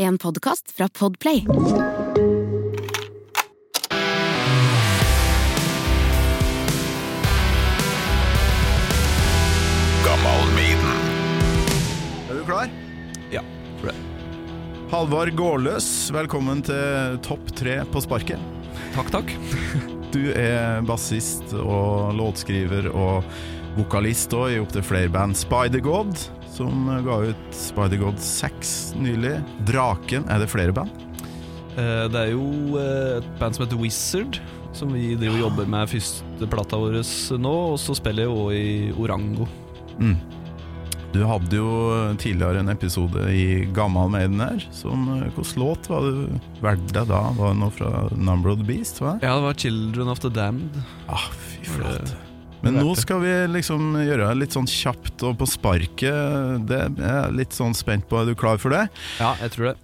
En podkast fra Podplay. Er du klar? Ja, tror det. Halvard Gårdløs, velkommen til Topp tre på sparket. Takk, takk. Du er bassist og låtskriver og vokalist også, i opptil flere band. Spider-God, som ga ut Spider-God 6 nylig. Draken, er det flere band? Eh, Det er jo eh, et band som heter Wizard, som vi driver og jobber med første plata vår nå. Og så spiller jeg òg i Orango. Mm. Du hadde jo tidligere en episode i Gammal Maiden her. Som, Hvilken låt var du deg da? Var det noe fra Number of the Beast? Hva? Ja, det var Children of the Damned. Ah, fy flott flate. Men nå skal vi liksom gjøre det litt sånn kjapt og på sparket. Det er jeg litt sånn spent på. Er du klar for det? Ja, jeg tror det.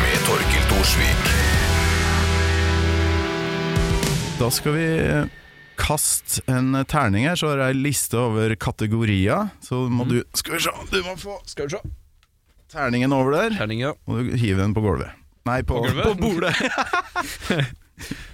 Med Torkil Thorsvik. Da skal vi kaste en terning her, så har jeg en liste over kategorier. Så må du Skal vi se, du må få Skal vi se. Terningen over der, Terning, ja. og du hiver den på gulvet. Nei, på, På på bordet.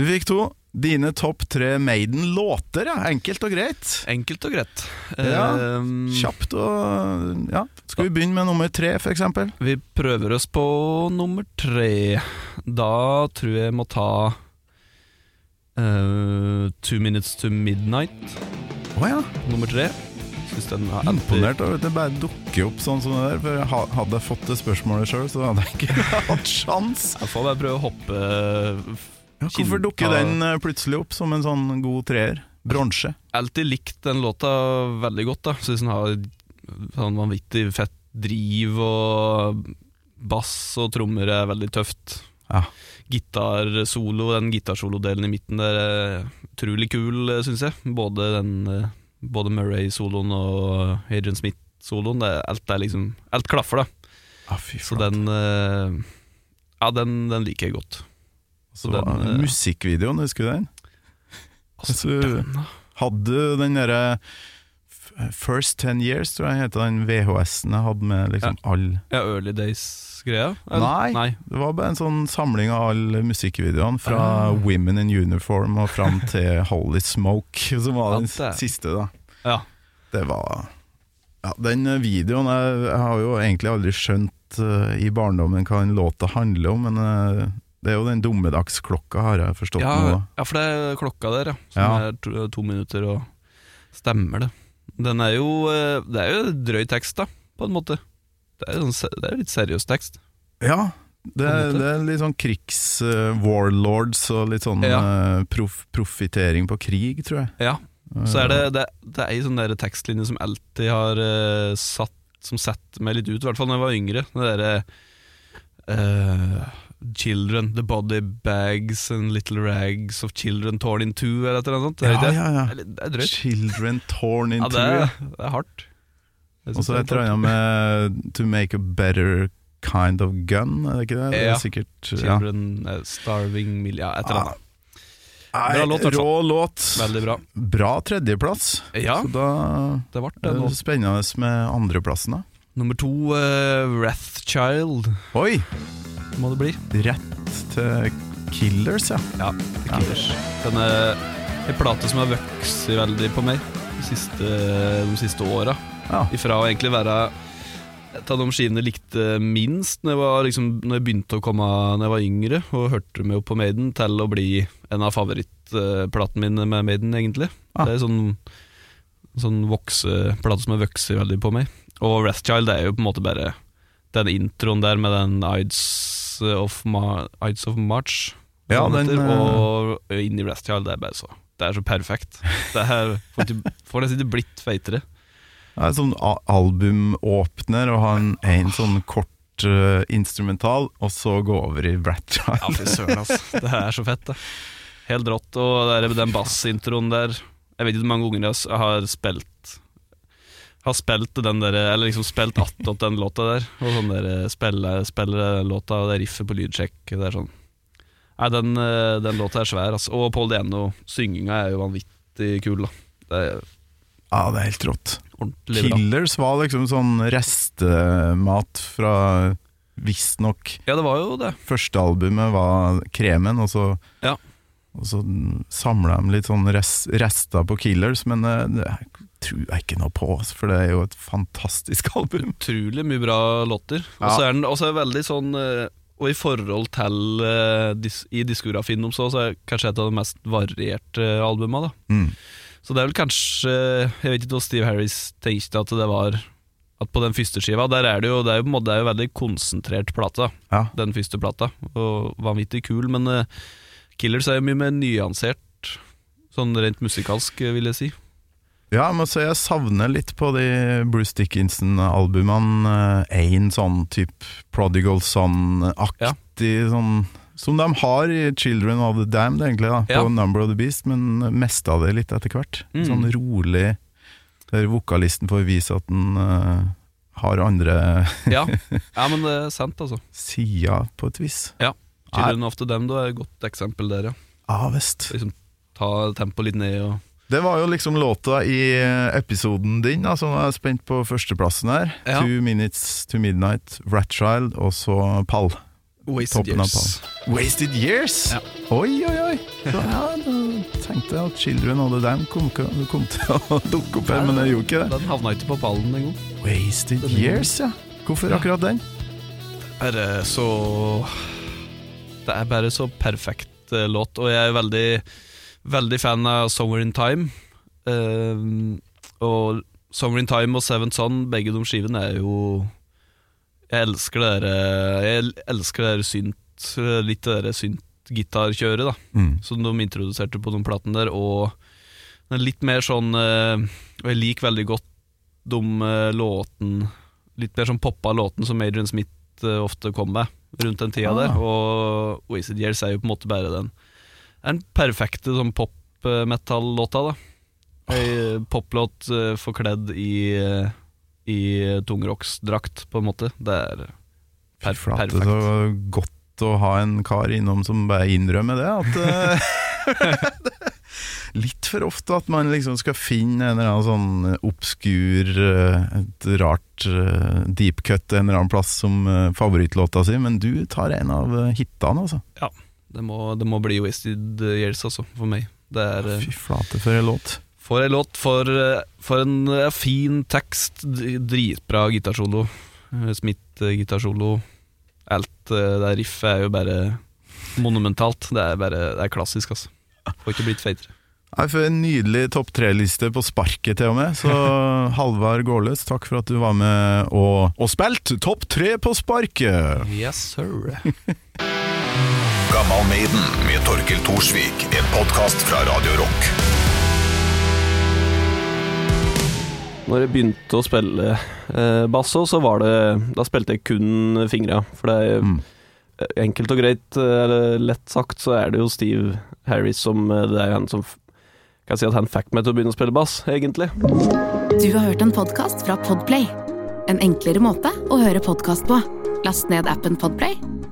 Du fikk to. Dine topp tre Maiden-låter, ja. Enkelt og greit. Enkelt og greit. Ja, Eh, Kjapt og Ja. Skal vi begynne med nummer tre, eksempel? Vi prøver oss på nummer tre. Da tror jeg må ta uh, Two Minutes to Midnight. Å ja. Nummer tre. Er Imponert over at det bare dukker opp sånn som det der. For Hadde jeg fått det spørsmålet sjøl, så hadde jeg ikke hatt sjans. Jeg får bare prøve å hoppe Ja, hvorfor dukker den eh, plutselig opp som en sånn god treer? Bronse. alltid likt den låta veldig godt. da Syns den har sånn vanvittig fett driv, og bass og trommer er veldig tøft. Ja. Gitarsolo, den gitarsolodelen i midten der er utrolig kul, syns jeg. Både den eh, Både Murray-soloen og Adrian Smith-soloen. Alt er liksom Alt klaffer, da. Ah, fy Så den eh, Ja, den, den liker jeg godt. Så den, eh, musikkvideoen, husker du den? Altså, den. Hadde den derre First Ten Years, tror jeg heter den VHS-en jeg hadde med liksom all Ja, Early Days-greia? Nei. Nei. Det var bare en sånn samling av alle musikkvideoene fra uh. Women in Uniform og fram til Holy Smoke, som var den siste, da. Ja. Det var Ja, den videoen Jeg, jeg har jo egentlig aldri skjønt uh, i barndommen hva den låta handler om, men eh, det er jo den dommedagsklokka, har jeg forstått Ja, nå. ja, for det er klokka der, ja. Som Ja. er to, to minutter, og stemmer det. Den er jo eh, Det er jo drøy tekst, da, på en måte. Det er, sånn, det er litt seriøs tekst. Ja, det, det er litt sånn krigs-warlords og litt sånn Ja. uh, prof profitering på krig, tror jeg. Ja. Så er det, det, det er ei sånn der tekstlinje som alltid har uh, satt Som setter meg litt ut, i hvert fall da jeg var yngre. Det derre eh, Children, the body bags and little rags of children torn in two, eller noe sånt. Er Ja, ja, ja. Det er er drøyt. Children torn in Ja, det Ja, Two. det er hardt. Og så et er eller annet med To make a better kind of gun, er det ikke det? Det er sikkert. Children eh, Starving Mill... Ja, et eller annet. Nei, Bra låt. Rå låt. Veldig bra. Bra tredjeplass. Ja, Så da det ble er det nå. spennende med andreplassen, da. Nummer to, uh, Wrathchild, Oi! Må det bli. Rett til Killers, ja. Ja, The Killers. Den er en plate som har vokst veldig på meg de siste, de siste åra. ja. Ifra å egentlig være et av de skivene jeg likte minst når jeg, var, liksom, når jeg begynte å komme Når jeg var yngre og hørte meg opp på Maiden, til å bli en av favorittplatene mine med Maiden, egentlig. Ja. Det er sånn, sånn vokseplate som har vokst veldig på meg. Og Wrathchild er jo på en måte bare den introen der med den Ides of, Ma Ides of March. Ja, den, heter, eh, og inni Child. det er bare så Det er så perfekt. Det er, får nesten ikke blitt feitere. Det er sånn albumåpner og ha en, en sånn kort uh, instrumental, og så gå over i Ratchild. Ja, fy søren, altså. Det er så fett, det. Helt rått. Og det er den bassintroen der Jeg vet ikke hvor mange ganger jeg har spilt Har spilt den der Eller liksom spilt attåt den låta der. Og sånn der spille, spille låta og det riffet på lydsjekk. Det er sånn Nei, den, eh, den låta er svær, altså. Og Paul Deno, synginga er jo vanvittig kul, da. Det er, Ja, det er helt rått. Killers var liksom sånn restemat fra Visstnok Ja, det var jo det. første albumet var Kremen, og så, Ja. og så samla de litt sånn rest, rester på Killers, men det det tror jeg ikke noe på, altså, for det er jo et fantastisk album. Utrolig mye bra låter. Og så er den også veldig sånn eh, Og i forhold til eh, I diskografien deres også, så er det kanskje et av de mest varierte albuma. da Mm. Så det er vel kanskje Jeg vet ikke hva Steve Harris tenkte at det var At på den første skiva Der er det jo Det er jo på en måte det er jo veldig konsentrert plate Ja. Den første plata Og vanvittig kul Men eh, Killers er jo mye mer nyansert Sånn rent musikalsk eh, vil jeg si Ja, jeg så jeg savner litt på de Bruce Dickinson-albumene. Én sånn type Prodigal Son-aktig sånn Som de har i Children of the Damned, egentlig, da, Ja. på Number of the Beast, men mest av det litt etter hvert. Mm. Sånn rolig Der vokalisten får vise at den uh, har andre Ja, ja men det er sant altså sider, på et vis. Children of the Damned er et godt eksempel der ja Ah, visst. Liksom ta tempoet litt ned og Det var jo liksom låta i eh, episoden din, da, som er spent på førsteplassen her. Ja. Two Minutes to Midnight, Ratchild, og så Pall. Wasted Toppen av Years Wasted Years? Ja. Oi, oi, oi! Så, ja, da tenkte jeg at Children of the Dam kom, kom til å dukke opp her, men det gjorde ikke det. Den havna ikke på pallen en gang Wasted Den Years, ja. Hvorfor Ja. akkurat den? er det så Det er bare så perfekt eh, låt, og jeg er veldig Veldig fan av Somewhere in Time. Uh, og Summer in Time og Seventh Son, begge de skivene er jo Jeg elsker dere Jeg elsker dere synt Litt det der synt-gitarkjøret, da. Mm. Som de introduserte på de platene der, og litt mer sånn eh, Og jeg liker veldig godt de eh, låten Litt mer sånn poppa låten som Adrian Smith eh, ofte kom med rundt den tida Ah. der. Og Wasted Years er jo på en måte bare den er den perfekte sånn pop-metal-låta, da. Ei poplåt eh, forkledd i eh, I tungrocks-drakt, på en måte. Det er per flate, perfekt. så godt å ha en kar innom som bare innrømmer det. At eh, Litt for ofte at man liksom skal finne en eller annen sånn obskur, eh, et rart eh, deep cut en eller annen plass som eh, favorittlåta si, men du tar en av eh, hitene, altså. Det må, det må bli Wasted Years, altså, for meg. Det er eh, Fy flate, for en låt. For en låt, for, eh, for en eh, fin tekst, dritbra gitarsolo. Smith-gitarsolo. Alt det riffet er jo bare monumentalt. Det er bare det er klassisk, altså. Får ikke blitt feitere. Nei, for En nydelig topp tre-liste på sparket, til og med. Så Halvard Gårløs, takk for at du var med og, og spilte topp tre på sparket! Yes, sir. Gammal Maiden med Torkel Thorsvik. En podkast fra Radio Rock. Når jeg begynte å spille eh, basso, så var det Da spilte jeg kun fingra. For det er Mm. enkelt og greit, eh, eller lett sagt, så er det jo Steve Harris som eh, Det er han som Kan si at han fikk meg til å begynne å spille bass, egentlig. Du har hørt en podkast fra Podplay. En enklere måte å høre podkast på. Last ned appen Podplay,